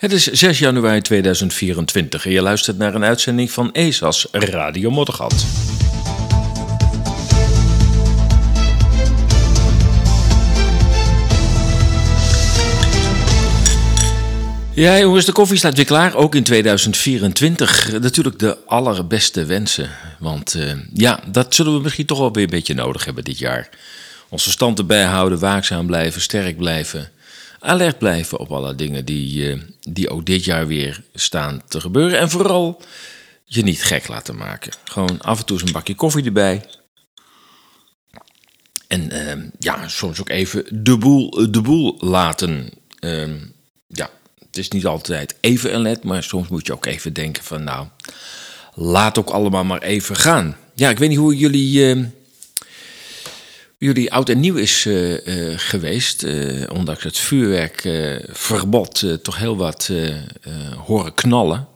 Het is 6 januari 2024 en je luistert naar een uitzending van ESAS Radio Moddergat. Ja, jongens, de koffie staat weer klaar, ook in 2024. Natuurlijk de allerbeste wensen. Want uh, ja, dat zullen we misschien toch wel weer een beetje nodig hebben dit jaar. Onze stand erbij houden, waakzaam blijven, sterk blijven. Alert blijven op alle dingen die, uh, die ook dit jaar weer staan te gebeuren. En vooral je niet gek laten maken. Gewoon af en toe eens een bakje koffie erbij. En uh, ja, soms ook even de boel, de boel laten. Ehm, ja, het is niet altijd even alert, maar soms moet je ook even denken van nou, laat ook allemaal maar even gaan. Ja, ik weet niet hoe jullie, uh, jullie oud en nieuw is uh, uh, geweest. ondanks het vuurwerkverbod toch heel wat horen knallen.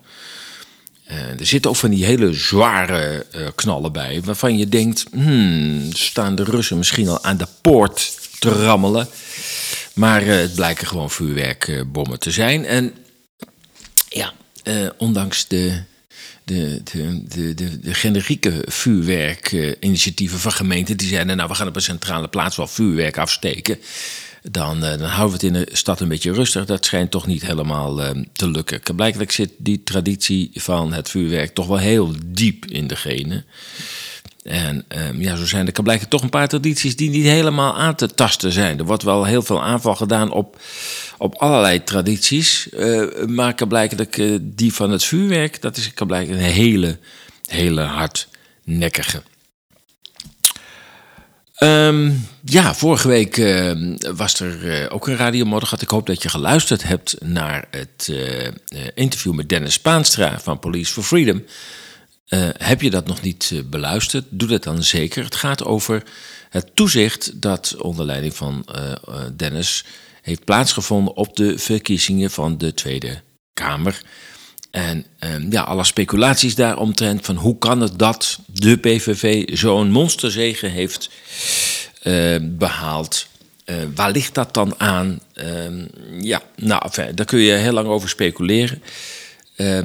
er zitten ook van die hele zware knallen bij, waarvan je denkt, hmm, staan de Russen misschien al aan de poort te rammelen. Maar het blijken gewoon vuurwerkbommen te zijn. En ja, ondanks de, de, de, de, de, generieke vuurwerkinitiatieven van gemeenten... die zeiden, nou, we gaan op een centrale plaats wel vuurwerk afsteken... Dan, uh, dan, houden we het in de stad een beetje rustig. Dat schijnt toch niet helemaal te lukken. Blijkbaar zit die traditie van het vuurwerk toch wel heel diep in de genen. En um, ja, zo zijn er blijken toch een paar tradities die niet helemaal aan te tasten zijn. Er wordt wel heel veel aanval gedaan op, op allerlei tradities. Uh, maar kan blijken dat uh, die van het vuurwerk, dat is kan blijken een hele, hele hardnekkige. Um, ja, vorige week uh, was er ook een radiomodder. Ik hoop dat je geluisterd hebt naar het interview met Dennis Paanstra van Police for Freedom. Uh, heb je dat nog niet uh, beluisterd? Doe dat dan zeker. Het gaat over het toezicht dat onder leiding van uh, Dennis heeft plaatsgevonden op de verkiezingen van de Tweede Kamer. En ehm, ja, alle speculaties daaromtrent van hoe kan het dat de PVV zo'n monsterzegen heeft behaald. waar ligt dat dan aan? Ehm, ja, nou, daar kun je heel lang over speculeren. Uh,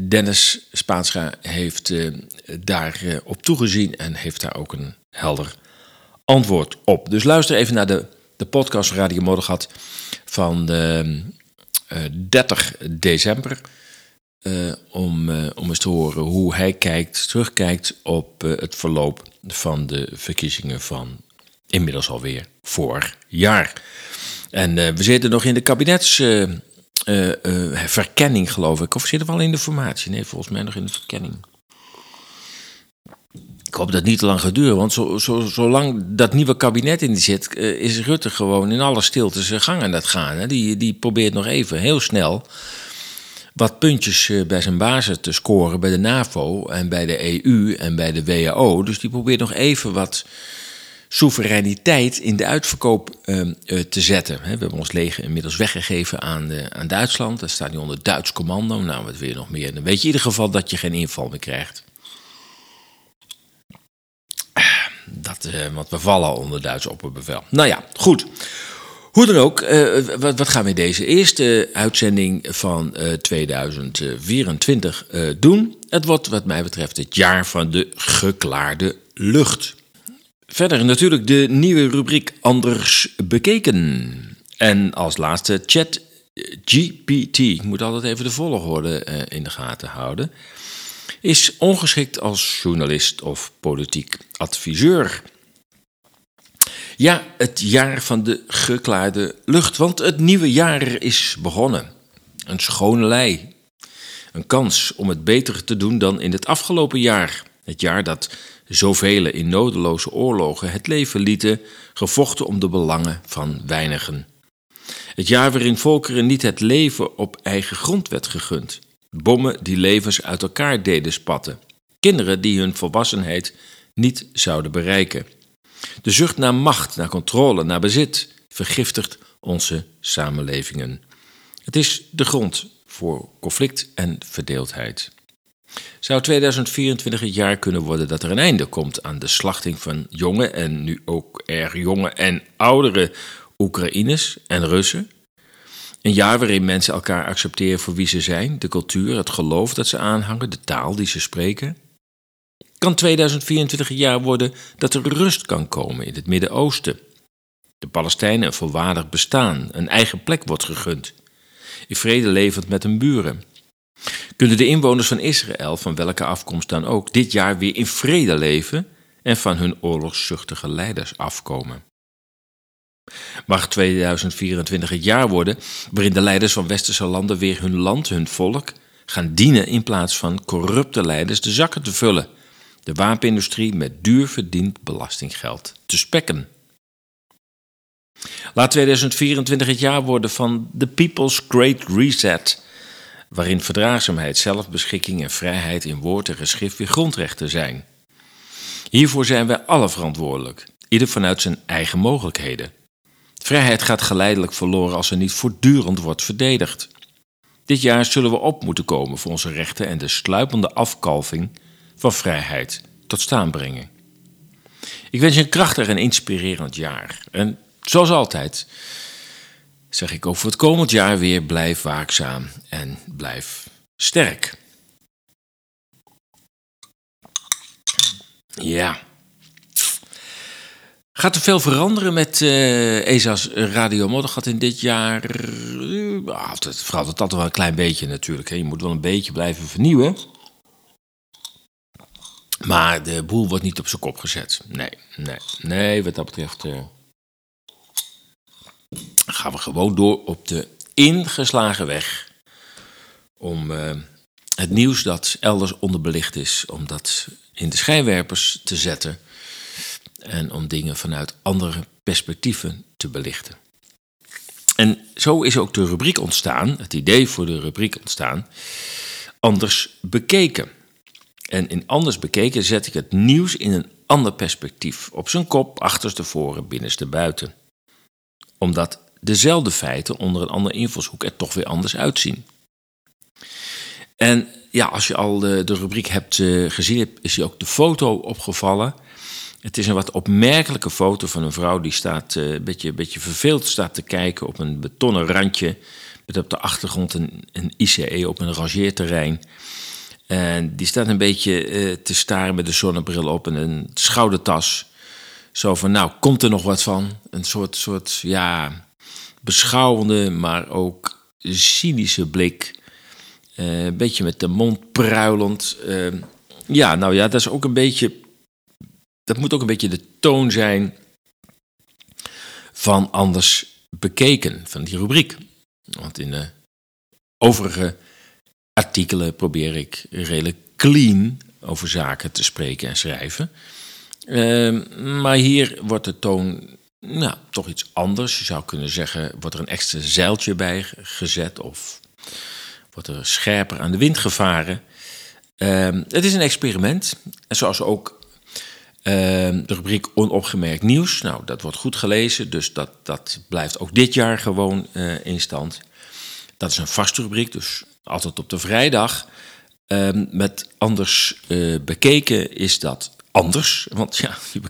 Dennis Spaanscha heeft uh, daar uh, op toegezien en heeft daar ook een helder antwoord op. Dus luister even naar de, de podcast Radio Moddergat van 30 december. om, om eens te horen hoe hij kijkt, terugkijkt op het verloop van de verkiezingen van inmiddels alweer vorig jaar. En we zitten nog in de kabinets uh, uh, verkenning, geloof ik. Of zitten we al in de formatie? Nee, volgens mij nog in de verkenning. Ik hoop dat het niet te lang gaat duren, want zo, zo, zolang dat nieuwe kabinet in zit, uh, is Rutte gewoon in alle stilte zijn gang aan het gaan. Hè. Die, die probeert nog even heel snel wat puntjes bij zijn bazen te scoren bij de NAVO en bij de EU en bij de WHO. Dus die probeert nog even wat soevereiniteit in de uitverkoop uh, uh, te zetten. we hebben ons leger inmiddels weggegeven aan, uh, aan Duitsland. Dat staat nu onder Duits commando. Nou, wat je nog meer? Dan weet je in ieder geval dat je geen inval meer krijgt. Dat, want we vallen al onder Duits opperbevel. Nou ja, goed. Hoe dan ook, wat, wat, gaan we deze eerste uitzending van 2024 doen? Het wordt wat mij betreft het jaar van de geklaarde lucht. Verder natuurlijk de nieuwe rubriek Anders bekeken. En als laatste Chat GPT. Ik moet altijd even de volgorde uh, in de gaten houden. Is ongeschikt als journalist of politiek adviseur. Ja, het jaar van de geklaarde lucht, want het nieuwe jaar is begonnen. Een schone lei. Een kans om het beter te doen dan in het afgelopen jaar. Het jaar dat zoveel in nodeloze oorlogen het leven lieten, gevochten om de belangen van weinigen. Het jaar waarin volkeren niet het leven op eigen grond werd gegund. Bommen die levens uit elkaar deden spatten. Kinderen die hun volwassenheid niet zouden bereiken. De zucht naar macht, naar controle, naar bezit vergiftigt onze samenlevingen. Het is de grond voor conflict en verdeeldheid. Zou 2024 het jaar kunnen worden dat er een einde komt aan de slachting van jonge en nu ook erg jonge en oudere Oekraïners en Russen? Een jaar waarin mensen elkaar accepteren voor wie ze zijn, de cultuur, het geloof dat ze aanhangen, de taal die ze spreken. Kan 2024 een jaar worden dat er rust kan komen in het Midden-Oosten. De Palestijnen een volwaardig bestaan, een eigen plek wordt gegund. In vrede levend met hun buren. Kunnen de inwoners van Israël, van welke afkomst dan ook, dit jaar weer in vrede leven en van hun oorlogszuchtige leiders afkomen? Mag 2024 het jaar worden waarin de leiders van westerse landen weer hun land, hun volk, gaan dienen in plaats van corrupte leiders de zakken te vullen, de wapenindustrie met duur verdiend belastinggeld te spekken. Laat 2024 het jaar worden van the People's Great Reset, waarin verdraagzaamheid, zelfbeschikking en vrijheid in woord en geschrift weer grondrechten zijn. Hiervoor zijn wij alle verantwoordelijk, ieder vanuit zijn eigen mogelijkheden. Vrijheid gaat geleidelijk verloren als er niet voortdurend wordt verdedigd. Dit jaar zullen we op moeten komen voor onze rechten en de sluipende afkalving van vrijheid tot staan brengen. Ik wens je een krachtig en inspirerend jaar. En zoals altijd zeg ik ook voor het komend jaar weer: blijf waakzaam en blijf sterk. Ja. Gaat er veel veranderen met uh, ESA's Radio Gaat in dit jaar? Uh, het verandert altijd wel een klein beetje natuurlijk. Hè. Je moet wel een beetje blijven vernieuwen. Maar de boel wordt niet op zijn kop gezet. Nee, nee, nee, wat dat betreft uh, gaan we gewoon door op de ingeslagen weg. Om het nieuws dat elders onderbelicht is, om dat in de schijnwerpers te zetten en om dingen vanuit andere perspectieven te belichten. En zo is ook de rubriek ontstaan, het idee voor de rubriek ontstaan, anders bekeken. En in anders bekeken zet ik het nieuws in een ander perspectief, op zijn kop, achterstevoren, binnenstebuiten. Omdat dezelfde feiten onder een ander invalshoek er toch weer anders uitzien. En ja, als je al de, de rubriek hebt uh, gezien, is je ook de foto opgevallen het is een wat opmerkelijke foto van een vrouw die staat uh, een beetje, beetje verveeld staat te kijken op een betonnen randje. Met op de achtergrond een, een ICE op een rangeerterrein. En die staat een beetje uh, te staren met de zonnebril op en een schoudertas. Zo van, nou, komt er nog wat van? Een soort, soort ja, beschouwende, maar ook cynische blik. Uh, een beetje met de mond pruilend. ja, nou ja, dat is ook een beetje dat moet ook een beetje de toon zijn van anders bekeken, van die rubriek. Want in de overige artikelen probeer ik redelijk clean over zaken te spreken en schrijven. Ehm, maar hier wordt de toon nou, toch iets anders. Je zou kunnen zeggen, wordt er een extra zeiltje bij gezet of wordt er scherper aan de wind gevaren. Ehm, het is een experiment. En zoals ook Ehm, de rubriek Onopgemerkt Nieuws. Nou, dat wordt goed gelezen, dus dat, dat blijft ook dit jaar gewoon uh, in stand. Dat is een vaste rubriek, dus altijd op de vrijdag. Ehm, met anders uh, bekeken is dat anders. Want ja, je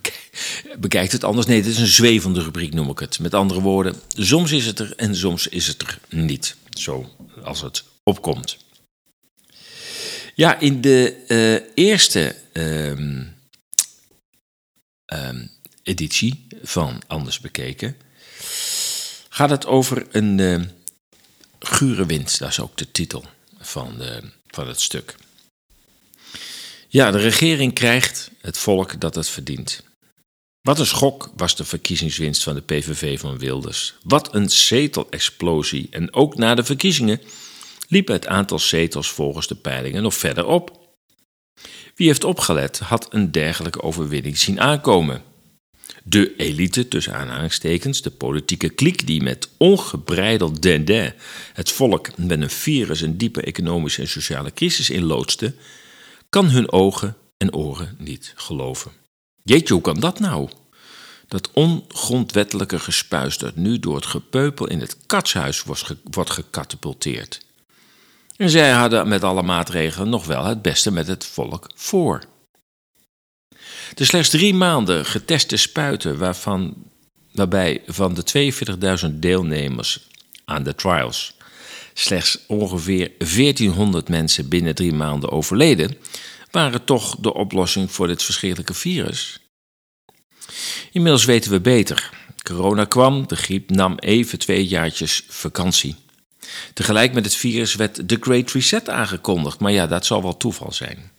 bekijkt het anders. Nee, het is een zwevende rubriek, noem ik het. Met andere woorden, soms is het er en soms is het er niet. Zo als het opkomt. Ja, in de uh, eerste. Uh, um, editie van Anders Bekeken gaat het over een uh, gure wind. Dat is ook de titel van, de, van het stuk. Ja, de regering krijgt het volk dat het verdient. Wat een schok was de verkiezingswinst van de PVV van Wilders. Wat een zetelexplosie. En ook na de verkiezingen liep het aantal zetels volgens de peilingen nog verder op. Wie heeft opgelet, had een dergelijke overwinning zien aankomen. De elite, tussen aanhalingstekens, de politieke kliek die met ongebreideld dendin het volk met een virus een diepe economische en sociale crisis inloodste, kan hun ogen en oren niet geloven. Jeetje, hoe kan dat nou? Dat ongrondwettelijke gespuis dat nu door het gepeupel in het katshuis wordt gecatapulteerd. En zij hadden met alle maatregelen nog wel het beste met het volk voor. De slechts drie maanden geteste spuiten, waarvan, waarbij van de 42.000 deelnemers aan de trials. Slechts ongeveer 1400 mensen binnen drie maanden overleden, waren toch de oplossing voor dit verschrikkelijke virus. Inmiddels weten we beter. Corona kwam, de griep nam even twee jaartjes vakantie. Tegelijk met het virus werd de Great Reset aangekondigd, maar ja, dat zal wel toeval zijn.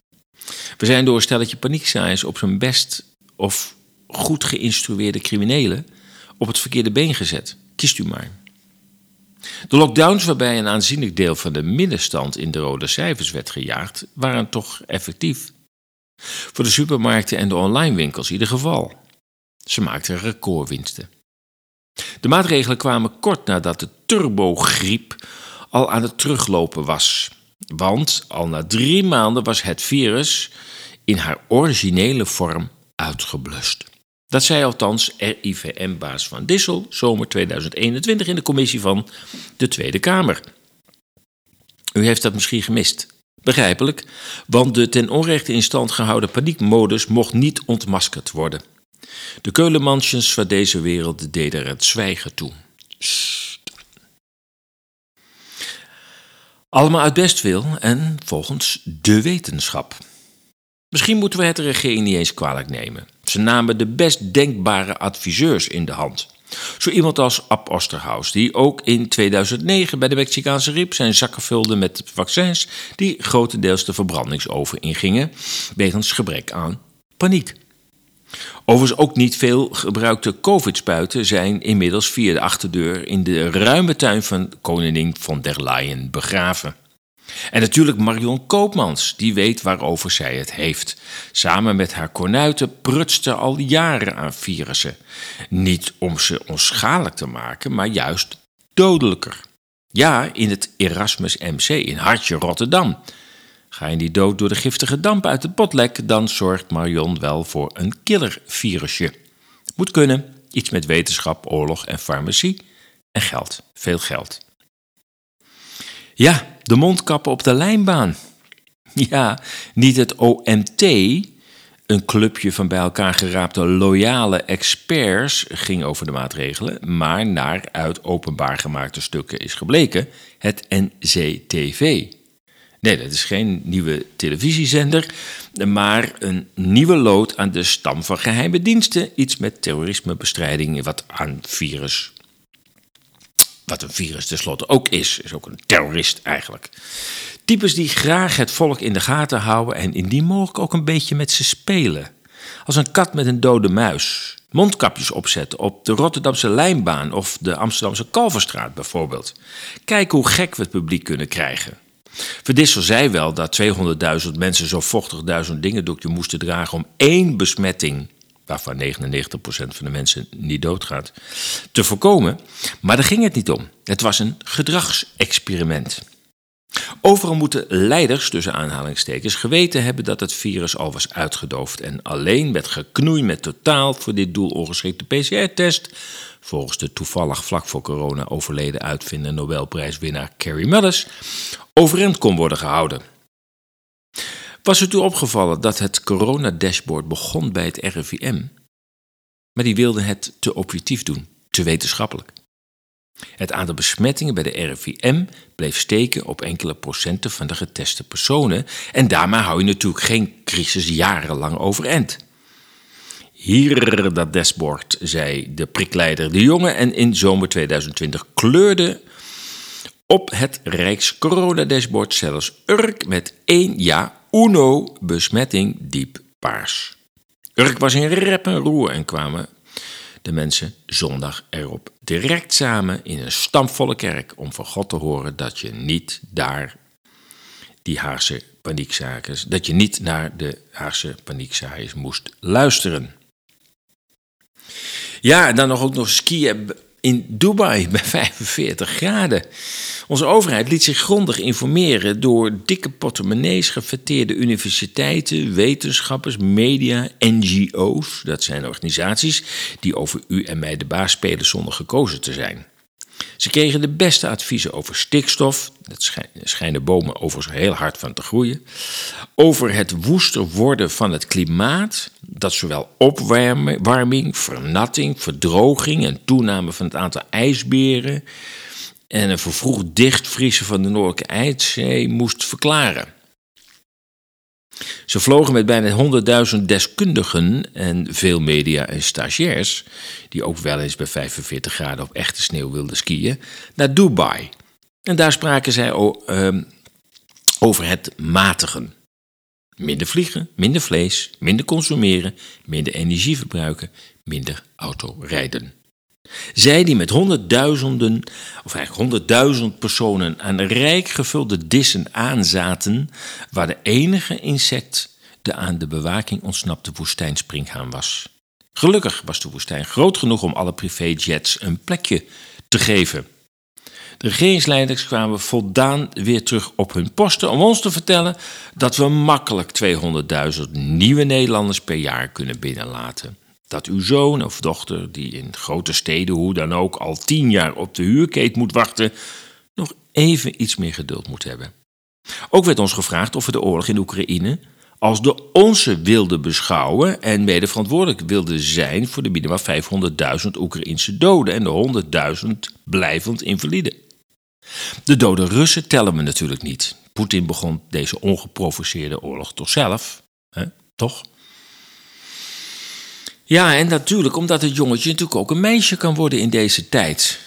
We zijn door een stelletje paniekzaaiers op zijn best of goed geïnstrueerde criminelen op het verkeerde been gezet. Kiest u maar. De lockdowns waarbij een aanzienlijk deel van de middenstand in de rode cijfers werd gejaagd, waren toch effectief. Voor de supermarkten en de online winkels in ieder geval. Ze maakten recordwinsten. De maatregelen kwamen kort nadat de turbogriep al aan het teruglopen was. Want al na drie maanden was het virus in haar originele vorm uitgeblust. Dat zei althans RIVM-baas Van Dissel zomer 2021 in de commissie van de Tweede Kamer. U heeft dat misschien gemist. Begrijpelijk, want de ten onrechte in stand gehouden paniekmodus mocht niet ontmaskerd worden. De keulenmansjes van deze wereld deden er het zwijgen toe. Allemaal uit bestwil en volgens de wetenschap. Misschien moeten we het de regering niet eens kwalijk nemen. Ze namen de best denkbare adviseurs in de hand. Zo iemand als Ab Osterhaus, die ook in 2009 bij de Mexicaanse griep zijn zakken vulde met vaccins die grotendeels de verbrandingsoven ingingen, wegens gebrek aan paniek. Overigens ook niet veel gebruikte covid-spuiten zijn inmiddels via de achterdeur in de ruime tuin van koningin von der Leyen begraven. En natuurlijk Marion Koopmans, die weet waarover zij het heeft. Samen met haar kornuiten prutst ze al jaren aan virussen. Niet om ze onschadelijk te maken, maar juist dodelijker. Ja, in het Erasmus MC in Hartje, Rotterdam. Ga je niet dood door de giftige damp uit het potlek, dan zorgt Marion wel voor een killervirusje. Moet kunnen, iets met wetenschap, oorlog en farmacie. En geld, veel geld. Ja, de mondkappen op de lijnbaan. Ja, niet het OMT, een clubje van bij elkaar geraapte loyale experts ging over de maatregelen, maar naar uit openbaar gemaakte stukken is gebleken het NCTV. Nee, dat is geen nieuwe televisiezender, maar een nieuwe lood aan de stam van geheime diensten. Iets met terrorismebestrijding, wat aan virus. Wat een virus tenslotte ook is, is ook een terrorist eigenlijk. Types die graag het volk in de gaten houden en indien mogelijk ook een beetje met ze spelen. Als een kat met een dode muis. Mondkapjes opzetten op de Rotterdamse Lijnbaan of de Amsterdamse Kalverstraat bijvoorbeeld. Kijk hoe gek we het publiek kunnen krijgen. Verdissel zei wel dat 200.000 mensen zo vochtig duizend dingendoekje moesten dragen om één besmetting, waarvan 99% van de mensen niet doodgaat, te voorkomen. Maar daar ging het niet om. Het was een gedragsexperiment. Overal moeten leiders, tussen aanhalingstekens, geweten hebben dat het virus al was uitgedoofd en alleen met geknoei met totaal voor dit doel ongeschikte PCR-test, volgens de toevallig vlak voor corona overleden uitvinder Nobelprijswinnaar Carrie Mullis, overeind kon worden gehouden. Was het u opgevallen dat het coronadashboard begon bij het RIVM, maar die wilde het te objectief doen, te wetenschappelijk? Het aantal besmettingen bij de RIVM bleef steken op enkele procenten van de geteste personen en daarmee hou je natuurlijk geen crisis jarenlang overeind. Hier dat dashboard, zei de prikleider De Jonge en in zomer 2020 kleurde op het Rijks Corona-dashboard zelfs Urk met één ja, uno besmetting diep paars. Urk was in rep en roer en kwamen de mensen zondag erop direct samen in een stampvolle kerk om van God te horen dat je niet daar die Haagse paniekzakers, dat je niet naar de Haagse paniekzaaiers moest luisteren. Ja, en dan nog ook nog skiën in Dubai bij 45 graden. Onze overheid liet zich grondig informeren door dikke portemonnees, gefeteerde universiteiten, wetenschappers, media, NGO's. Dat zijn organisaties die over u en mij de baas spelen zonder gekozen te zijn. Ze kregen de beste adviezen over stikstof, dat schijnen bomen overigens heel hard van te groeien, over het woester worden van het klimaat, dat zowel opwarming, vernatting, verdroging en toename van het aantal ijsberen en een vervroegd dichtvriezen van de Noordelijke IJszee moest verklaren. Ze vlogen met bijna 100.000 deskundigen en veel media en stagiairs, die ook wel eens bij 45 graden op echte sneeuw wilden skiën, naar Dubai. En daar spraken zij uh, over het matigen. Minder vliegen, minder vlees, minder consumeren, minder energie verbruiken, minder autorijden. Zij die met honderdduizenden, of eigenlijk honderdduizend personen aan rijk gevulde dissen aanzaten, waar de enige insect de aan de bewaking ontsnapte woestijnspringhaan was. Gelukkig was de woestijn groot genoeg om alle privéjets een plekje te geven. De regeringsleiders kwamen voldaan weer terug op hun posten om ons te vertellen dat we makkelijk 200.000 nieuwe Nederlanders per jaar kunnen binnenlaten. Dat uw zoon of dochter, die in grote steden hoe dan ook al tien jaar op de huurkeet moet wachten, nog even iets meer geduld moet hebben. Ook werd ons gevraagd of we de oorlog in Oekraïne als de onze wilden beschouwen en mede verantwoordelijk wilden zijn voor de minimaal 500.000 Oekraïnse doden en de 100.000 blijvend invaliden. De dode Russen tellen we natuurlijk niet. Poetin begon deze ongeprovoceerde oorlog toch zelf, hè? toch? Ja, en natuurlijk omdat het jongetje natuurlijk ook een meisje kan worden in deze tijd.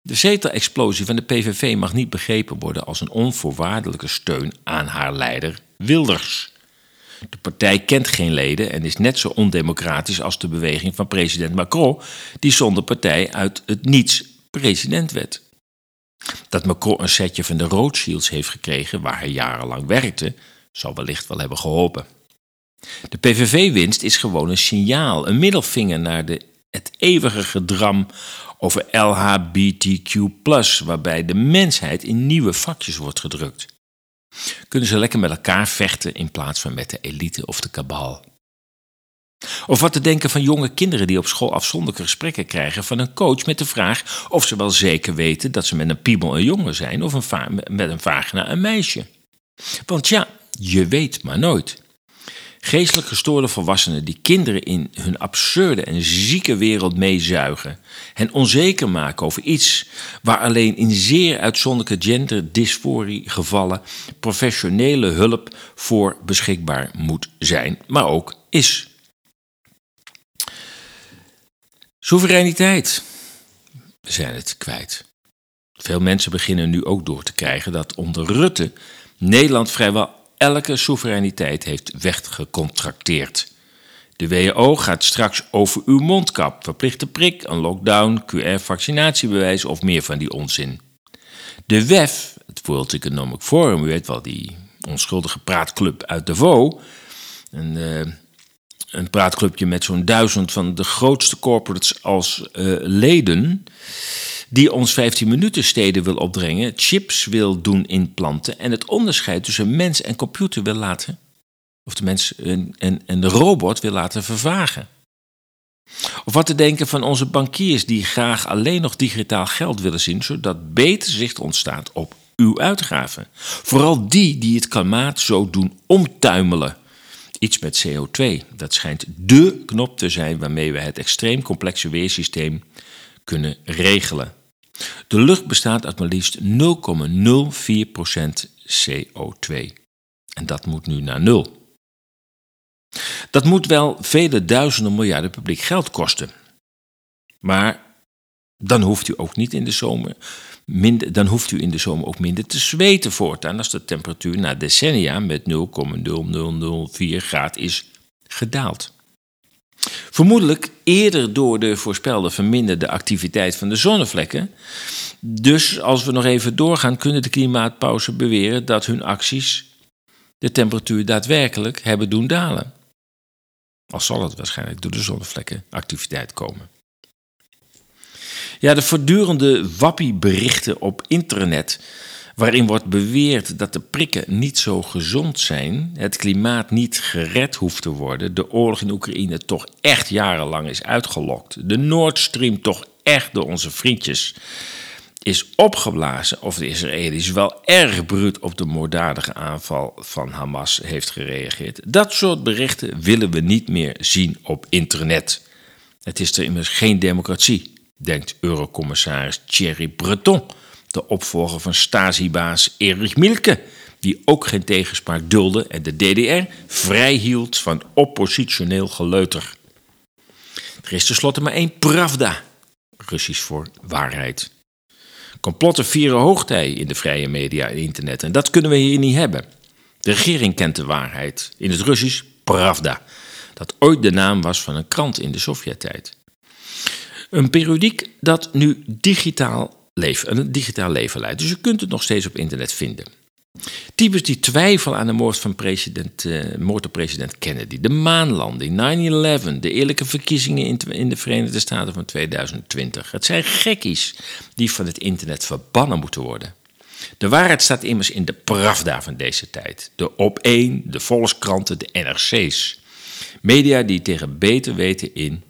De zetelexplosie van de PVV mag niet begrepen worden als een onvoorwaardelijke steun aan haar leider Wilders. De partij kent geen leden en is net zo ondemocratisch als de beweging van president Macron, die zonder partij uit het niets president werd. Dat Macron een setje van de Rothschilds heeft gekregen waar hij jarenlang werkte, zal wellicht wel hebben geholpen. De PVV-winst is gewoon een signaal, een middelvinger naar de, het eeuwige gedram over LHBTQ, waarbij de mensheid in nieuwe vakjes wordt gedrukt. Kunnen ze lekker met elkaar vechten in plaats van met de elite of de kabal? Of wat te denken van jonge kinderen die op school afzonderlijke gesprekken krijgen van een coach met de vraag of ze wel zeker weten dat ze met een piemel een jongen zijn of een met een vagina een meisje. Want ja, je weet maar nooit. Geestelijk gestoorde volwassenen die kinderen in hun absurde en zieke wereld meezuigen. Hen onzeker maken over iets waar alleen in zeer uitzonderlijke genderdysforie gevallen professionele hulp voor beschikbaar moet zijn, maar ook is. Soevereiniteit. We zijn het kwijt. Veel mensen beginnen nu ook door te krijgen dat onder Rutte Nederland vrijwel elke soevereiniteit heeft weggecontracteerd. De WHO gaat straks over uw mondkap, verplichte prik, een lockdown, QR-vaccinatiebewijs of meer van die onzin. De WEF, het World Economic Forum, u weet wel, die onschuldige praatclub uit Davos, een, uh, een praatclubje met zo'n duizend van de grootste corporates als uh, leden, die ons 15 minuten steden wil opdringen, chips wil doen inplanten en het onderscheid tussen mens en computer wil laten, of de mens en, en, en de robot wil laten vervagen. Of wat te denken van onze bankiers die graag alleen nog digitaal geld willen zien, zodat beter zicht ontstaat op uw uitgaven. Vooral die die het klimaat zo doen omtuimelen. Iets met CO2, dat schijnt dé knop te zijn waarmee we het extreem complexe weersysteem kunnen regelen. De lucht bestaat uit maar liefst 0,04% CO2. En dat moet nu naar nul. Dat moet wel vele duizenden miljarden publiek geld kosten. Maar dan hoeft u ook niet in de zomer minder, dan hoeft u in de zomer ook minder te zweten voortaan als de temperatuur na decennia met 0,0004 graden is gedaald. Vermoedelijk eerder door de voorspelde verminderde activiteit van de zonnevlekken. Dus als we nog even doorgaan, kunnen de klimaatpauzen beweren dat hun acties de temperatuur daadwerkelijk hebben doen dalen. Al zal het waarschijnlijk door de zonnevlekkenactiviteit komen. Ja, de voortdurende wappieberichten op internet waarin wordt beweerd dat de prikken niet zo gezond zijn, het klimaat niet gered hoeft te worden, de oorlog in Oekraïne toch echt jarenlang is uitgelokt, de Nord Stream toch echt door onze vriendjes is opgeblazen of de Israëli's wel erg bruut op de moorddadige aanval van Hamas heeft gereageerd. Dat soort berichten willen we niet meer zien op internet. Het is er immers geen democratie, denkt Eurocommissaris Thierry Breton de opvolger van Stasi-baas Erich Mielke, die ook geen tegenspraak dulde en de DDR vrijhield van oppositioneel geleuter. Er is tenslotte maar één pravda, Russisch voor waarheid. Complotten vieren hoogtij in de vrije media en internet en dat kunnen we hier niet hebben. De regering kent de waarheid, in het Russisch pravda, dat ooit de naam was van een krant in de Sovjet-tijd. Een periodiek dat nu digitaal een digitaal leven leidt. Dus u kunt het nog steeds op internet vinden. Types die twijfelen aan de moord, van president, uh, moord op president Kennedy, de maanlanding, 9-11, de eerlijke verkiezingen in, in, de Verenigde Staten van 2020. Het zijn gekkies die van het internet verbannen moeten worden. De waarheid staat immers in de pravda van deze tijd. De Op1, de Volkskranten, de NRC's. Media die tegen beter weten in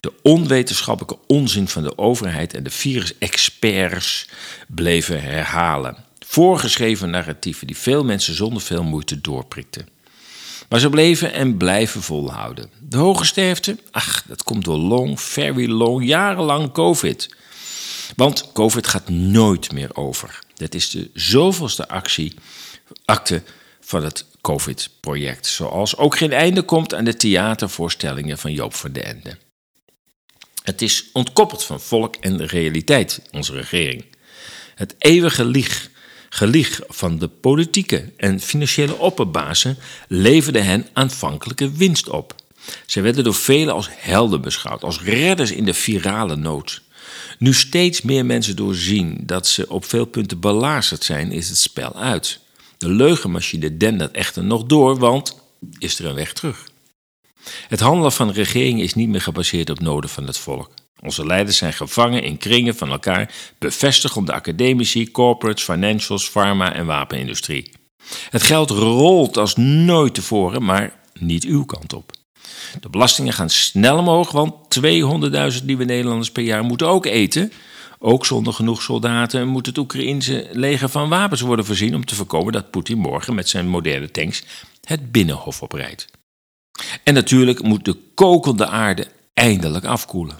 de onwetenschappelijke onzin van de overheid en de virusexperts bleven herhalen. Voorgeschreven narratieven die veel mensen zonder veel moeite doorprikten. Maar ze bleven en blijven volhouden. De hoge sterfte? Ach, dat komt door long, very long, jarenlang COVID. Want COVID gaat nooit meer over. Dat is de zoveelste actie, acte van het COVID-project. Zoals ook geen einde komt aan de theatervoorstellingen van Joop van den Ende. Het is ontkoppeld van volk en de realiteit, onze regering. Het eeuwige lieg, gelieg van de politieke en financiële opperbazen leverde hen aanvankelijke winst op. Ze werden door velen als helden beschouwd, als redders in de virale nood. Nu steeds meer mensen doorzien dat ze op veel punten belazerd zijn, is het spel uit. De leugenmachine dendert echter nog door, want is er een weg terug? Het handelen van de regering is niet meer gebaseerd op noden van het volk. Onze leiders zijn gevangen in kringen van elkaar, bevestigd om de academici, corporates, financials, pharma en wapenindustrie. Het geld rolt als nooit tevoren, maar niet uw kant op. De belastingen gaan snel omhoog, want 200.000 nieuwe Nederlanders per jaar moeten ook eten. Ook zonder genoeg soldaten moet het Oekraïnse leger van wapens worden voorzien om te voorkomen dat Poetin morgen met zijn moderne tanks het binnenhof oprijdt. En natuurlijk moet de kokende aarde eindelijk afkoelen.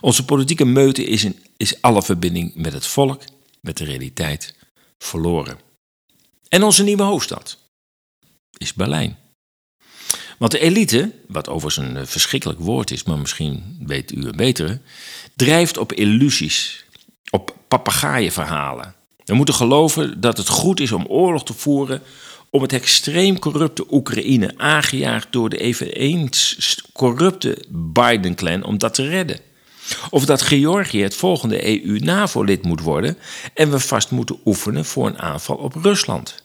Onze politieke meute is, in, is alle verbinding met het volk, met de realiteit, verloren. En onze nieuwe hoofdstad is Berlijn. Want de elite, wat overigens een eh, verschrikkelijk woord is, maar misschien weet u een betere, drijft op illusies, op papegaaienverhalen. We moeten geloven dat het goed is om oorlog te voeren om het extreem corrupte Oekraïne, aangejaagd door de eveneens corrupte Biden-clan, om dat te redden. Of dat Georgië het volgende EU-NAVO-lid moet worden en we vast moeten oefenen voor een aanval op Rusland.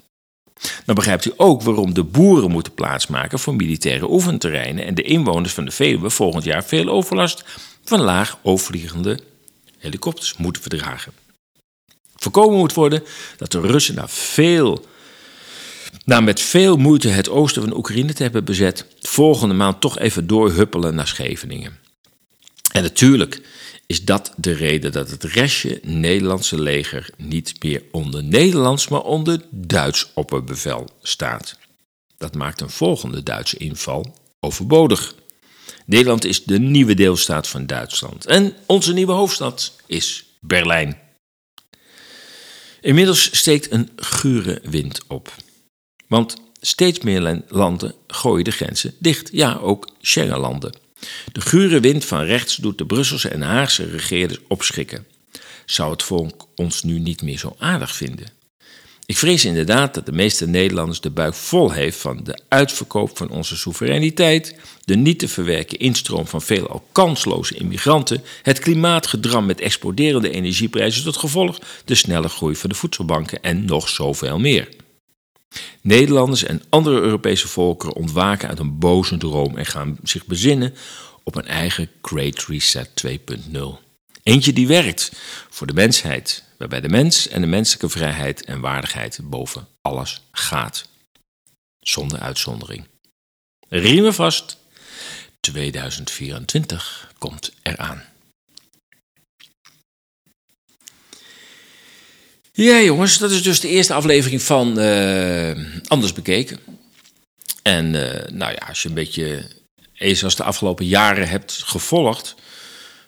Dan begrijpt u ook waarom de boeren moeten plaatsmaken voor militaire oefenterreinen en de inwoners van de Veluwe volgend jaar veel overlast van laag overvliegende helikopters moeten verdragen. Voorkomen moet worden dat de Russen na veel na met veel moeite het oosten van Oekraïne te hebben bezet, volgende maand toch even doorhuppelen naar Scheveningen. En natuurlijk is dat de reden dat het restje Nederlandse leger niet meer onder Nederlands, maar onder Duits opperbevel staat. Dat maakt een volgende Duitse inval overbodig. Nederland is de nieuwe deelstaat van Duitsland en onze nieuwe hoofdstad is Berlijn. Inmiddels steekt een gure wind op. Want steeds meer landen gooien de grenzen dicht. Ja, ook Schengenlanden. De gure wind van rechts doet de Brusselse en Haagse regeerders opschrikken. Zou het volk ons nu niet meer zo aardig vinden? Ik vrees inderdaad dat de meeste Nederlanders de buik vol heeft van de uitverkoop van onze soevereiniteit, de niet te verwerken instroom van veelal kansloze immigranten, het klimaatgedram met exploderende energieprijzen tot gevolg, de snelle groei van de voedselbanken en nog zoveel meer. Nederlanders en andere Europese volkeren ontwaken uit een boze droom en gaan zich bezinnen op een eigen Great Reset 2.0. Eentje die werkt voor de mensheid, waarbij de mens en de menselijke vrijheid en waardigheid boven alles gaat. Zonder uitzondering. Riemen vast, 2024 komt eraan. Ja, jongens, dat is dus de eerste aflevering van uh, Anders Bekeken. En uh, nou ja, als je een beetje als de afgelopen jaren hebt gevolgd,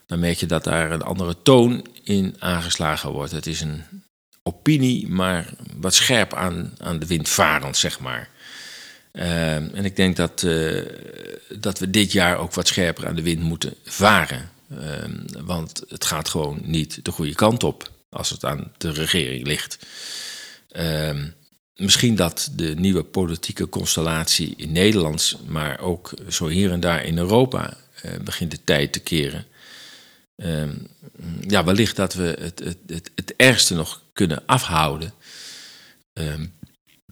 dan merk je dat daar een andere toon in aangeslagen wordt. Het is een opinie, maar wat scherp aan, aan de wind varend, zeg maar. Ehm, en ik denk dat, eh, dat we dit jaar ook wat scherper aan de wind moeten varen. Want het gaat gewoon niet de goede kant op als het aan de regering ligt. Ehm, misschien dat de nieuwe politieke constellatie in Nederland, maar ook zo hier en daar in Europa, uh, begint de tijd te keren. ja, wellicht dat we het, het, het, het ergste nog kunnen afhouden.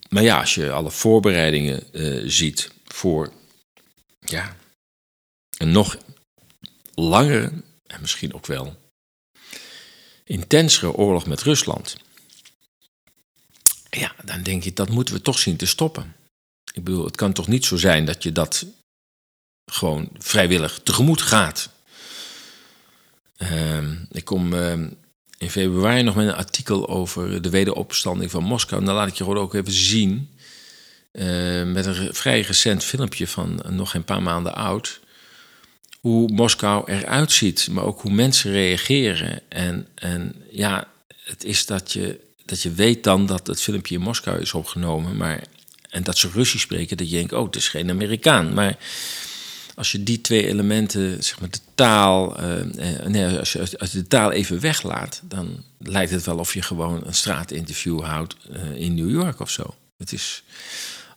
Maar ja, als je alle voorbereidingen uh, ziet voor ja, een nog langere en misschien ook wel intensere oorlog met Rusland. Ja, dan denk je, dat moeten we toch zien te stoppen. Ik bedoel, het kan toch niet zo zijn dat je dat gewoon vrijwillig tegemoet gaat. Uh, ik kom uh, in februari nog met een artikel over de wederopstanding van Moskou. En dan laat ik je gewoon ook even zien. Uh, met een vrij recent filmpje van nog een paar maanden oud. Hoe Moskou eruit ziet, maar ook hoe mensen reageren. En, en ja, het is dat je, dat je weet dan dat het filmpje in Moskou is opgenomen. Maar, en dat ze Russisch spreken, dat je denkt, oh, het is geen Amerikaan. Maar als je die twee elementen, zeg maar de taal, uh, nee, als je, als je de taal even weglaat, dan lijkt het wel of je gewoon een straatinterview houdt uh, in New York of zo. Het is,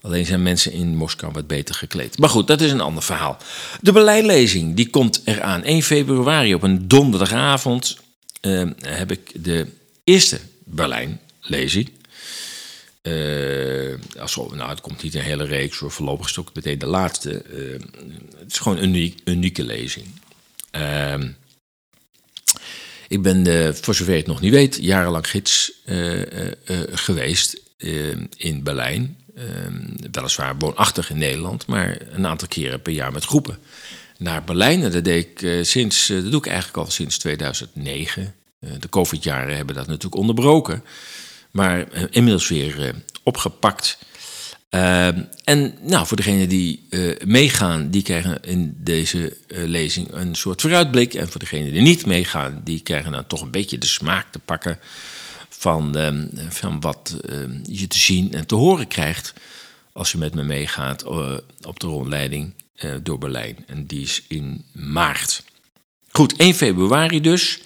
alleen zijn mensen in Moskou wat beter gekleed. Maar goed, dat is een ander verhaal. De Berlijnlezing, die komt eraan. 1 februari op een donderdagavond uh, heb ik de eerste Berlijnlezing. Uh, als, nou, het komt niet een hele reeks, voor voorlopig is het meteen de laatste. Uh, het is gewoon een uniek, unieke lezing. Uh, ik ben, uh, voor zover je het nog niet weet, jarenlang gids geweest in Berlijn. Ehm, weliswaar woonachtig in Nederland, maar een aantal keren per jaar met groepen naar Berlijn. Dat, deed ik, sinds, dat doe ik eigenlijk al sinds 2009. de COVID-jaren hebben dat natuurlijk onderbroken maar uh, inmiddels weer uh, opgepakt. Uh, en nou, voor degenen die meegaan, die krijgen in deze lezing een soort vooruitblik. En voor degenen die niet meegaan, die krijgen dan toch een beetje de smaak te pakken van, ehm, van wat ehm, je te zien en te horen krijgt als je met me meegaat op de rondleiding door Berlijn. En die is in maart. Goed, 1 februari dus.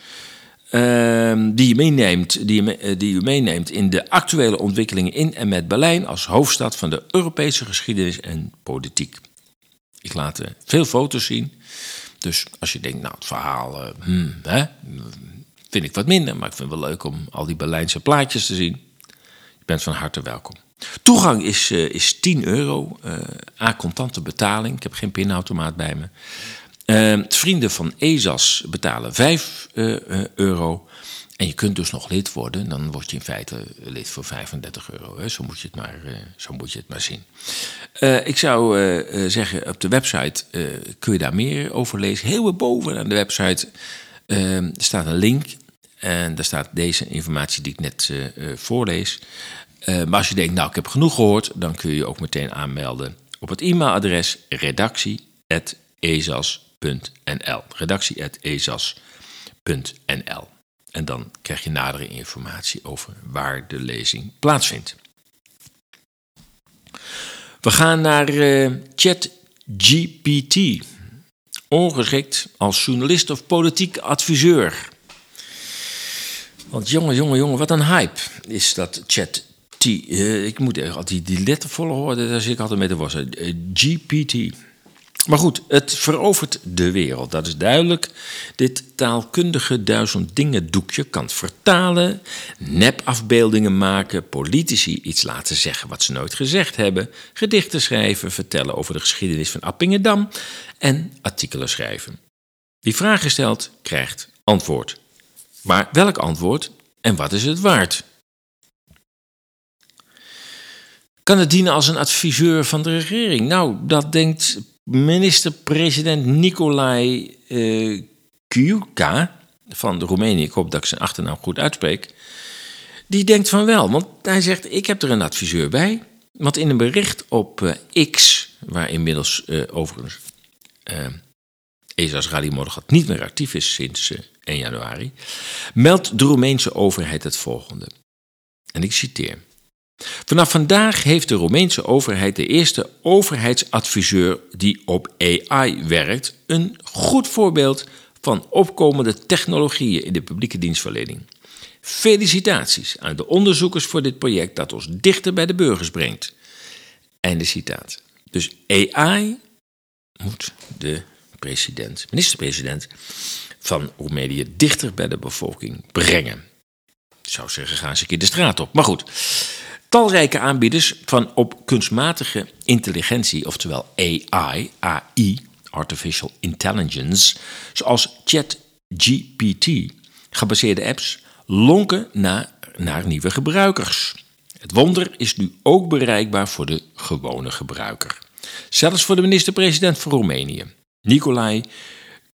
Ehm, die, je meeneemt, die, je, eh, die meeneemt in de actuele ontwikkelingen in en met Berlijn als hoofdstad van de Europese geschiedenis en politiek. Ik laat veel foto's zien. Dus als je denkt, nou, het verhaal hmm, hè, vind ik wat minder, maar ik vind het wel leuk om al die Berlijnse plaatjes te zien. Je bent van harte welkom. Toegang is, is 10 euro, a contante betaling. Ik heb geen pinautomaat bij me. Uh, vrienden van ESAS betalen 5 uh, uh, euro. En je kunt dus nog lid worden. Dan word je in feite lid voor 35 euro. Hè. Zo, moet je het maar, uh, zo moet je het maar zien. Uh, ik zou uh, zeggen, op de website kun je daar meer over lezen. Heel boven aan de website ehm, staat een link. En daar staat deze informatie die ik net voorlees. maar als je denkt, nou ik heb genoeg gehoord, dan kun je je ook meteen aanmelden op het e-mailadres redactie.ezas.nl. Redactie.ezas.nl. En dan krijg je nadere informatie over waar de lezing plaatsvindt. We gaan naar uh, ChatGPT. Ongeschikt als journalist of politiek adviseur. Want jongen, jongen, jongen, wat een hype is dat chat. Uh, ik moet altijd die lettervolle horen, daar zit ik altijd mee te wassen. Uh, GPT. Maar goed, het verovert de wereld, dat is duidelijk. Dit taalkundige duizend dingen doekje kan vertalen, nepafbeeldingen maken, politici iets laten zeggen wat ze nooit gezegd hebben, gedichten schrijven, vertellen over de geschiedenis van Appingedam en artikelen schrijven. Wie vragen stelt, krijgt antwoord. Maar welk antwoord en wat is het waard? Kan het dienen als een adviseur van de regering? Nou, dat denkt Minister-president Nicolae uh, van de Roemenië, ik hoop dat ik zijn achternaam goed uitspreek, die denkt van wel. Want hij zegt, ik heb er een adviseur bij. Want in een bericht op uh, X, waar inmiddels uh, overigens uh, ESA's Rallye niet meer actief is sinds 1 januari, meldt de Roemeense overheid het volgende. En ik citeer. Vanaf vandaag heeft de Roemeense overheid de eerste overheidsadviseur die op AI werkt, een goed voorbeeld van opkomende technologieën in de publieke dienstverlening. Felicitaties aan de onderzoekers voor dit project dat ons dichter bij de burgers brengt. Einde citaat. Dus AI moet de president, minister-president van Roemenië dichter bij de bevolking brengen. Ik zou zeggen, gaan ze een keer de straat op. Maar goed, talrijke aanbieders van op kunstmatige intelligentie, oftewel AI, AI, Artificial Intelligence, zoals ChatGPT, gebaseerde apps, lonken naar, naar nieuwe gebruikers. Het wonder is nu ook bereikbaar voor de gewone gebruiker. Zelfs voor de minister-president van Roemenië. Nicolae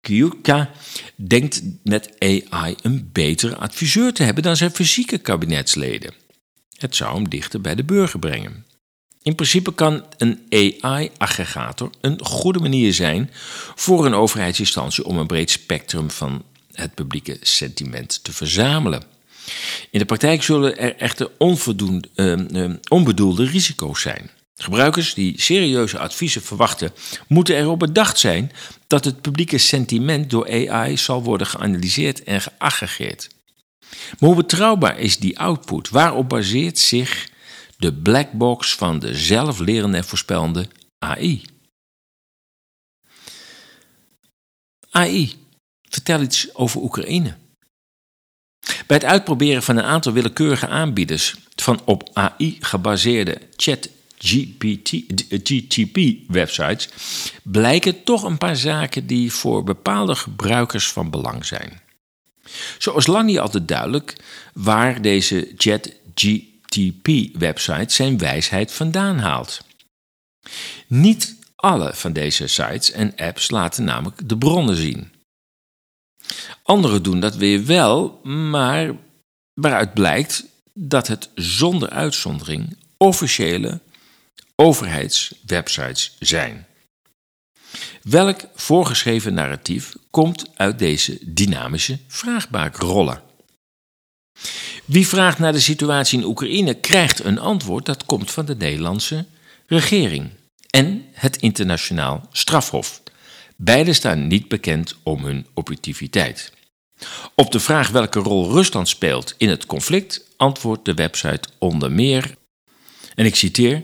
Kiuka denkt met AI een betere adviseur te hebben dan zijn fysieke kabinetsleden. Het zou hem dichter bij de burger brengen. In principe kan een AI-aggregator een goede manier zijn voor een overheidsinstantie om een breed spectrum van het publieke sentiment te verzamelen. In de praktijk zullen er echter uh, onbedoelde risico's zijn. Gebruikers die serieuze adviezen verwachten, moeten erop bedacht zijn dat het publieke sentiment door AI zal worden geanalyseerd en geaggregeerd. Maar hoe betrouwbaar is die output? Waarop baseert zich de blackbox van de zelflerende en voorspellende AI? AI, vertel iets over Oekraïne. Bij het uitproberen van een aantal willekeurige aanbieders van op AI gebaseerde chat GTP-websites blijken toch een paar zaken die voor bepaalde gebruikers van belang zijn. Zo is lang niet altijd duidelijk waar deze ChatGTP-website zijn wijsheid vandaan haalt. Niet alle van deze sites en apps laten namelijk de bronnen zien. Anderen doen dat weer wel, maar waaruit blijkt dat het zonder uitzondering officiële overheidswebsites zijn. Welk voorgeschreven narratief komt uit deze dynamische vraagbakrollen? Wie vraagt naar de situatie in Oekraïne krijgt een antwoord dat komt van de Nederlandse regering en het internationaal strafhof. Beide staan niet bekend om hun objectiviteit. Op de vraag welke rol Rusland speelt in het conflict antwoordt de website onder meer, en ik citeer: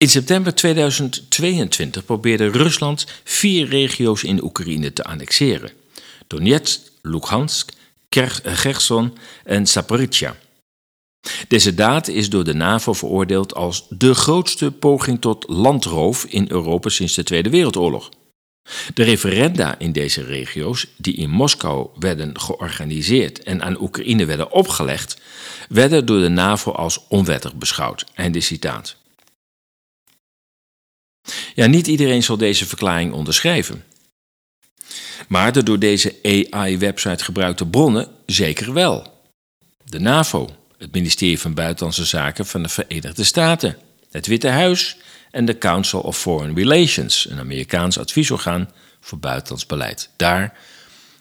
in september 2022 probeerde Rusland vier regio's in Oekraïne te annexeren: Donetsk, Luhansk, Kherson en Zaporizhia. Deze daad is door de NAVO veroordeeld als de grootste poging tot landroof in Europa sinds de Tweede Wereldoorlog. De referenda in deze regio's, die in Moskou werden georganiseerd en aan Oekraïne werden opgelegd, werden door de NAVO als onwettig beschouwd. Einde citaat. Ja, niet iedereen zal deze verklaring onderschrijven. Maar de door deze AI-website gebruikte bronnen zeker wel. De NAVO, het ministerie van Buitenlandse Zaken van de Verenigde Staten, het Witte Huis en de Council of Foreign Relations, een Amerikaans adviesorgaan voor buitenlands beleid. Daar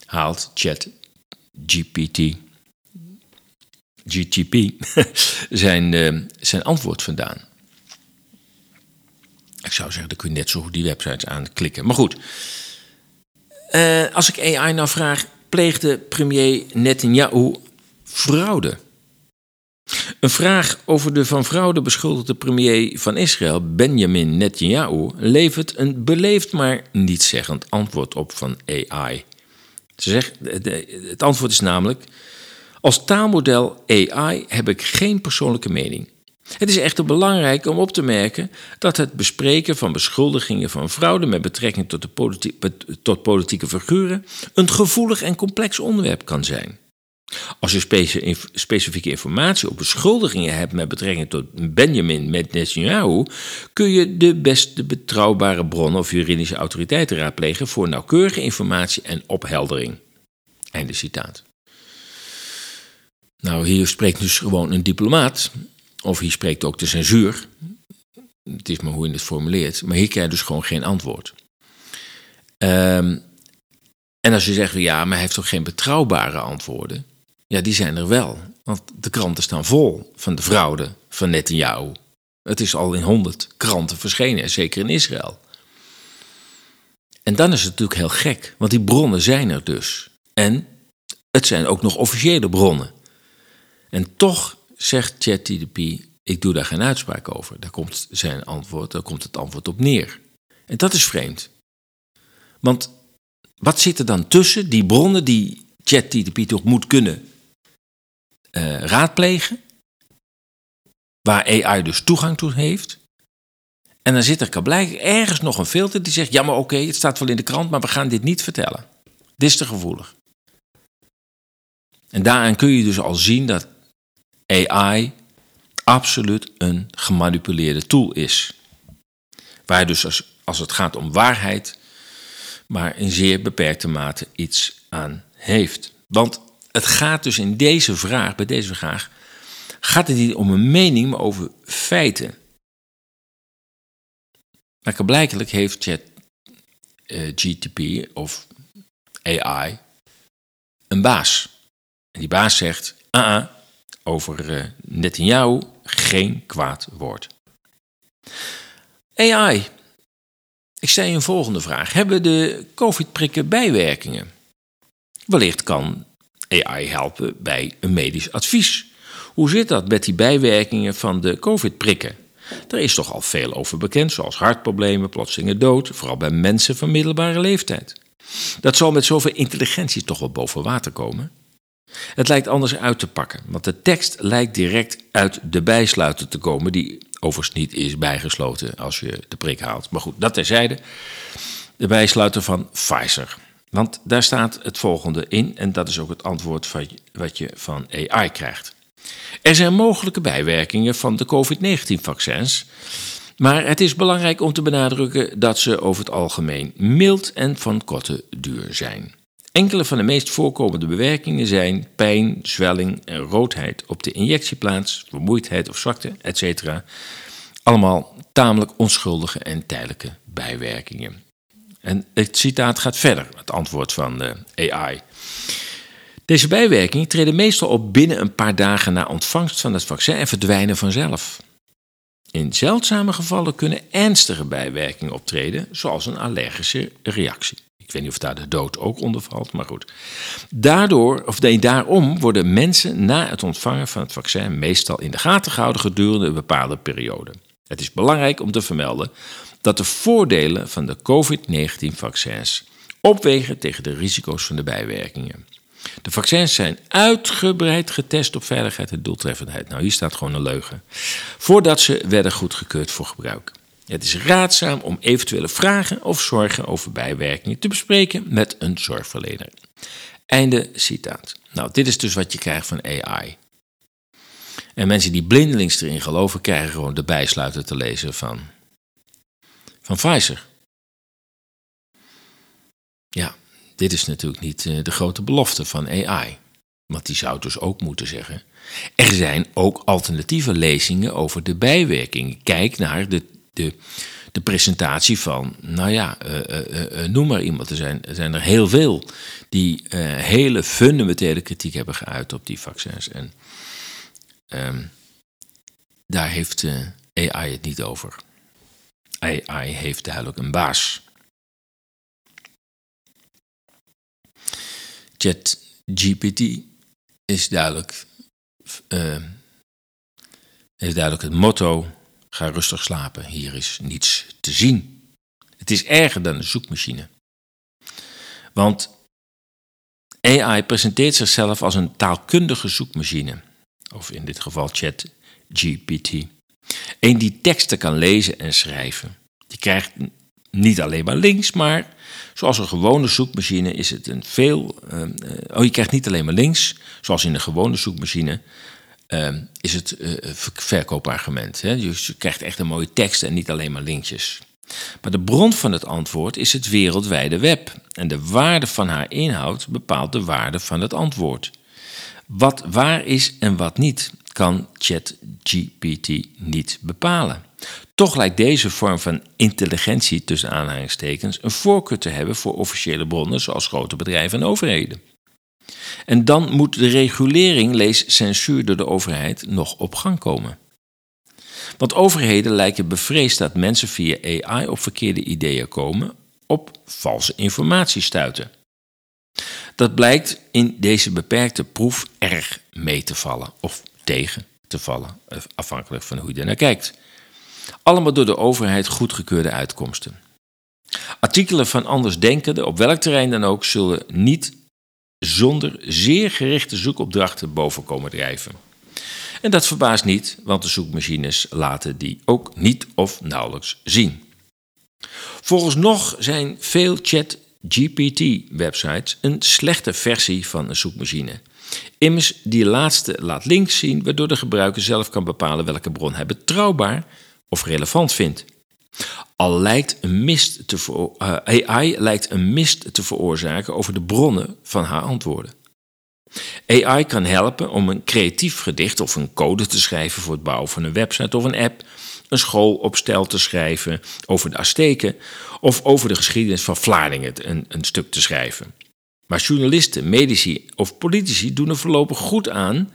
haalt ChatGPT GTP zijn, uh, zijn antwoord vandaan. Ik zou zeggen, dan kun je net zo goed die websites aanklikken. Maar goed, uh, als ik AI nou vraag, pleegde premier Netanyahu fraude? Een vraag over de van fraude beschuldigde premier van Israël, Benjamin Netanyahu, levert een beleefd maar niet zeggend antwoord op van AI. Het antwoord is namelijk: Als taalmodel AI heb ik geen persoonlijke mening. Het is echter belangrijk om op te merken dat het bespreken van beschuldigingen van fraude met betrekking tot, de tot politieke figuren een gevoelig en complex onderwerp kan zijn. Als je specifieke informatie of beschuldigingen hebt met betrekking tot Benjamin Netanyahu, kun je de beste betrouwbare bronnen of juridische autoriteiten raadplegen voor nauwkeurige informatie en opheldering. Einde citaat. Nou, hier spreekt dus gewoon een diplomaat of hier spreekt ook de censuur. Het is maar hoe je het formuleert. Maar hier krijg je dus gewoon geen antwoord. Um, en als je zegt, ja, maar hij heeft toch geen betrouwbare antwoorden? Ja, die zijn er wel. Want de kranten staan vol van de fraude van Netanyahu. Het is al in honderd kranten verschenen, zeker in Israël. En dan is het natuurlijk heel gek, want die bronnen zijn er dus. En het zijn ook nog officiële bronnen. En toch zegt ChatGPT, ik doe daar geen uitspraak over. Daar komt zijn antwoord, daar komt het antwoord op neer. En dat is vreemd. Want wat zit er dan tussen die bronnen die ChatGPT toch moet kunnen uh, raadplegen, waar AI dus toegang toe heeft. En dan zit er blijkbaar ergens nog een filter die zegt: ja, maar oké, het staat wel in de krant, maar we gaan dit niet vertellen. Dit is te gevoelig. En daaraan kun je dus al zien dat AI absoluut een gemanipuleerde tool is. Waar dus als, als het gaat om waarheid, maar in zeer beperkte mate iets aan heeft. Want het gaat dus in deze vraag, bij deze vraag, gaat het niet om een mening, maar over feiten. Maar blijkelijk heeft Chat uh, GTP of AI een baas. En die baas zegt, ah, ah over uh, Netanyahu geen kwaad woord. AI. Ik stel je een volgende vraag. Hebben de COVID-prikken bijwerkingen? Wellicht kan AI helpen bij een medisch advies. Hoe zit dat met die bijwerkingen van de COVID-prikken? Er is toch al veel over bekend, zoals hartproblemen, plotselinge dood, vooral bij mensen van middelbare leeftijd. Dat zal met zoveel intelligentie toch wel boven water komen. Het lijkt anders uit te pakken, want de tekst lijkt direct uit de bijsluiter te komen, die overigens niet is bijgesloten als je de prik haalt. Maar goed, dat terzijde. De bijsluiter van Pfizer. Want daar staat het volgende in, en dat is ook het antwoord wat je van AI krijgt. Er zijn mogelijke bijwerkingen van de COVID-19-vaccins, maar het is belangrijk om te benadrukken dat ze over het algemeen mild en van korte duur zijn. Enkele van de meest voorkomende bewerkingen zijn pijn, zwelling en roodheid op de injectieplaats, vermoeidheid of zwakte, etc. Allemaal tamelijk onschuldige en tijdelijke bijwerkingen. En het citaat gaat verder, het antwoord van de AI. Deze bijwerkingen treden meestal op binnen een paar dagen na ontvangst van het vaccin en verdwijnen vanzelf. In zeldzame gevallen kunnen ernstige bijwerkingen optreden, zoals een allergische reactie. Ik weet niet of daar de dood ook onder valt, maar goed. Daardoor, of nee, daarom worden mensen na het ontvangen van het vaccin meestal in de gaten gehouden gedurende een bepaalde periode. Het is belangrijk om te vermelden dat de voordelen van de COVID-19-vaccins opwegen tegen de risico's van de bijwerkingen. De vaccins zijn uitgebreid getest op veiligheid en doeltreffendheid. Nou, hier staat gewoon een leugen. Voordat ze werden goedgekeurd voor gebruik. Het is raadzaam om eventuele vragen of zorgen over bijwerkingen te bespreken met een zorgverlener. Einde citaat. Nou, dit is dus wat je krijgt van AI. En mensen die blindelings erin geloven, krijgen gewoon de bijsluiter te lezen van van Pfizer. Ja, dit is natuurlijk niet eh, de grote belofte van AI. Want die zou dus ook moeten zeggen. Er zijn ook alternatieve lezingen over de bijwerkingen. Kijk naar de, de, presentatie van, nou ja, uh, uh, noem maar iemand. Er zijn, er zijn er heel veel die hele fundamentele kritiek hebben geuit op die vaccins. En ehm, daar heeft AI het niet over. AI heeft duidelijk een baas. ChatGPT is duidelijk, uh, heeft duidelijk het motto: ga rustig slapen, hier is niets te zien. Het is erger dan een zoekmachine. Want AI presenteert zichzelf als een taalkundige zoekmachine, of in dit geval ChatGPT. Een die teksten kan lezen en schrijven. Die krijgt niet alleen maar links, maar zoals een gewone zoekmachine is het een veel. Uh, oh, je krijgt niet alleen maar links, zoals in een gewone zoekmachine. Uh, is het uh, verkoopargument. Hè? je krijgt echt een mooie tekst en niet alleen maar linkjes. Maar de bron van het antwoord is het wereldwijde web. En de waarde van haar inhoud bepaalt de waarde van het antwoord. Wat waar is en wat niet, kan ChatGPT niet bepalen. Toch lijkt deze vorm van intelligentie, tussen aanhalingstekens, een voorkeur te hebben voor officiële bronnen zoals grote bedrijven en overheden. En dan moet de regulering, lees censuur door de overheid, nog op gang komen. Want overheden lijken bevreesd dat mensen via AI op verkeerde ideeën komen, op valse informatie stuiten. Dat blijkt in deze beperkte proef erg mee te vallen of tegen te vallen, afhankelijk van hoe je er naar kijkt. Allemaal door de overheid goedgekeurde uitkomsten. Artikelen van andersdenkenden, op welk terrein dan ook, zullen niet zonder zeer gerichte zoekopdrachten boven komen drijven. En dat verbaast niet, want de zoekmachines laten die ook niet of nauwelijks zien. Volgens nog zijn veel chat-GPT-websites een slechte versie van een zoekmachine. Immers, die laatste laat links zien, waardoor de gebruiker zelf kan bepalen welke bron hij betrouwbaar of relevant vindt. Al lijkt een mist te eh, AI lijkt een mist te veroorzaken over de bronnen van haar antwoorden. AI kan helpen om een creatief gedicht of een code te schrijven voor het bouwen van een website of een app, een schoolopstel te schrijven over de Azteken of over de geschiedenis van Vlaardingen een, een stuk te schrijven. Maar journalisten, medici of politici doen er voorlopig goed aan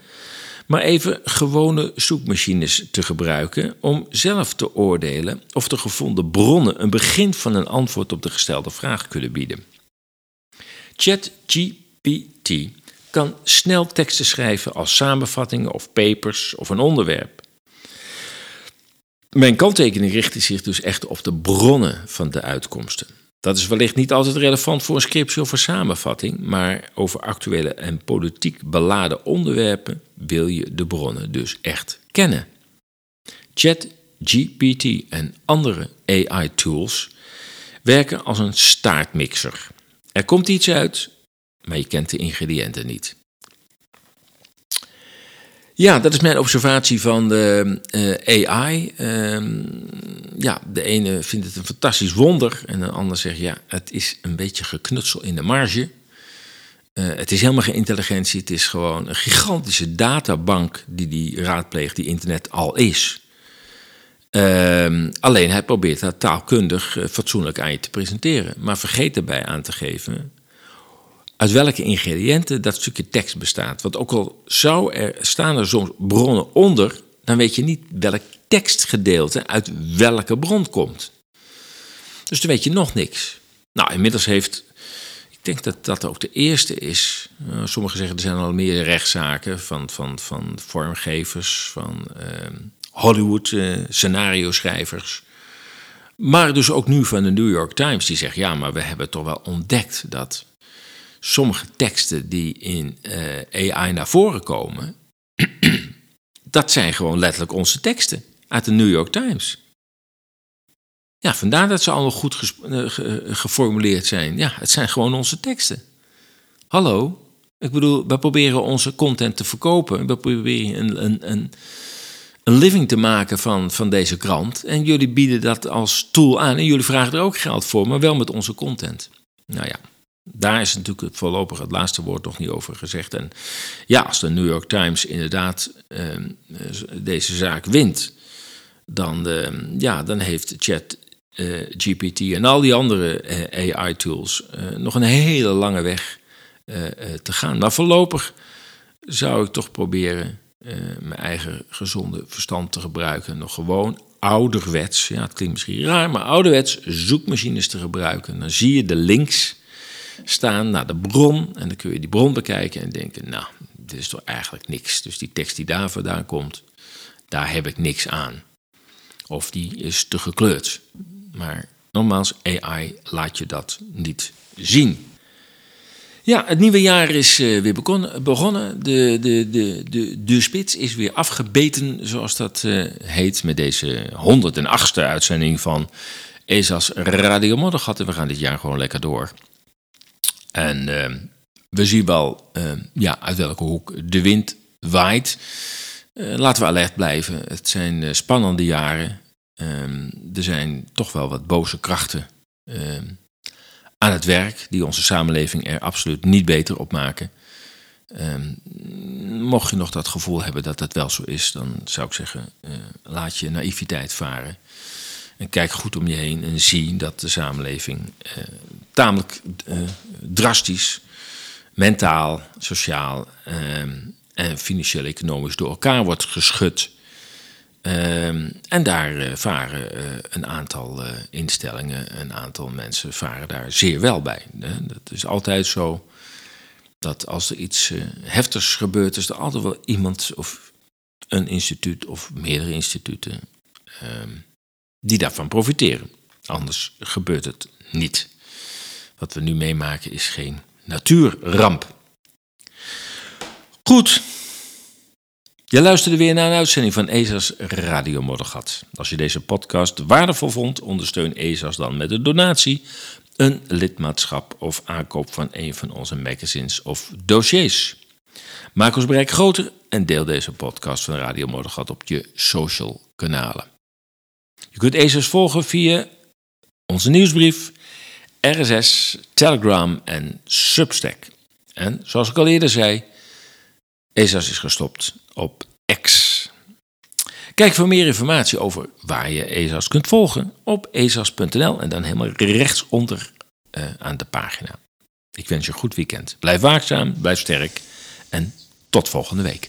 maar even gewone zoekmachines te gebruiken om zelf te oordelen of de gevonden bronnen een begin van een antwoord op de gestelde vraag kunnen bieden. ChatGPT kan snel teksten schrijven als samenvattingen of papers of een onderwerp. Mijn kanttekening richtte zich dus echt op de bronnen van de uitkomsten. Dat is wellicht niet altijd relevant voor een scriptie of een samenvatting, maar over actuele en politiek beladen onderwerpen wil je de bronnen dus echt kennen. Chat, GPT en andere AI-tools werken als een staartmixer. Er komt iets uit, maar je kent de ingrediënten niet. Ja, dat is mijn observatie van de uh, AI. Ehm, ja, de ene vindt het een fantastisch wonder en de ander zegt ja, het is een beetje geknutsel in de marge. Uh, het is helemaal geen intelligentie, het is gewoon een gigantische databank die die raadpleegt, die internet al is. Uh, alleen hij probeert dat taalkundig uh, fatsoenlijk aan je te presenteren, maar vergeet erbij aan te geven uit welke ingrediënten dat stukje tekst bestaat. Want ook al zou er, staan er soms bronnen onder, dan weet je niet welk tekstgedeelte uit welke bron komt. Dus dan weet je nog niks. Nou, inmiddels heeft, ik denk dat dat ook de eerste is. Uh, sommigen zeggen er zijn al meer rechtszaken van, van, van vormgevers, van uh, Hollywood uh, scenario schrijvers. Maar dus ook nu van de New York Times, die zegt ja, maar we hebben toch wel ontdekt dat sommige teksten die in uh, AI naar voren komen, dat zijn gewoon letterlijk onze teksten uit de New York Times. Ja, vandaar dat ze allemaal goed uh, geformuleerd zijn. Ja, het zijn gewoon onze teksten. Hallo, ik bedoel, we proberen onze content te verkopen. We proberen een, een, een, een living te maken van, van deze krant. En jullie bieden dat als tool aan. En jullie vragen er ook geld voor, maar wel met onze content. Nou ja, daar is natuurlijk voorlopig het laatste woord nog niet over gezegd. En ja, als de New York Times inderdaad ehm, deze zaak wint, dan, ehm, ja, dan heeft Chat uh, eh, GPT en al die andere uh, eh, AI-tools uh, eh, nog een hele lange weg te gaan. Maar voorlopig zou ik toch proberen mijn eigen gezonde verstand te gebruiken. Nog gewoon ouderwets, ja, het klinkt misschien raar, maar ouderwets zoekmachines te gebruiken. Dan zie je de links staan naar de bron. En dan kun je die bron bekijken en denken, nou, dit is toch eigenlijk niks. Dus die tekst die daar vandaan komt, daar heb ik niks aan. Of die is te gekleurd. Maar nogmaals, AI laat je dat niet zien. Ja, het nieuwe jaar is uh, weer begonnen. De, de, de, de, de spits is weer afgebeten, zoals dat uh, heet, met deze 108ste uitzending van ESA's Radio Moddergat. En we gaan dit jaar gewoon lekker door. En uh, we zien wel uh, ja, uit welke hoek de wind waait. Uh, laten we alert blijven. Het zijn eh, spannende jaren. Ehm, er zijn toch wel wat boze krachten ehm, aan het werk die onze samenleving er absoluut niet beter op maken. mocht je nog dat gevoel hebben dat dat wel zo is, dan zou ik zeggen: laat je naïviteit varen. En kijk goed om je heen en zie dat de samenleving tamelijk drastisch mentaal, sociaal ehm, en financieel-economisch door elkaar wordt geschud. Ehm, en daar eh, varen eh, een aantal eh, instellingen, een aantal mensen varen daar zeer wel bij. Dat is altijd zo dat als er iets heftigs gebeurt, is er altijd wel iemand of een instituut of meerdere instituten ehm, die daarvan profiteren. Anders gebeurt het niet. Wat we nu meemaken is geen natuurramp. Goed. Je luisterde weer naar een uitzending van ESA's Radio Moddergat. Als je deze podcast waardevol vond, ondersteun ESA's dan met een donatie, een lidmaatschap of aankoop van een van onze magazines of dossiers. Maak ons bereik groter en deel deze podcast van Radio Moddergat op je social kanalen. Je kunt ESA's volgen via onze nieuwsbrief, RSS, Telegram en Substack. En zoals ik al eerder zei, ESA's is gestopt op X. Kijk voor meer informatie over waar je ESA's kunt volgen op esas.nl en dan helemaal rechtsonder uh, aan de pagina. Ik wens je een goed weekend. Blijf waakzaam, blijf sterk en tot volgende week.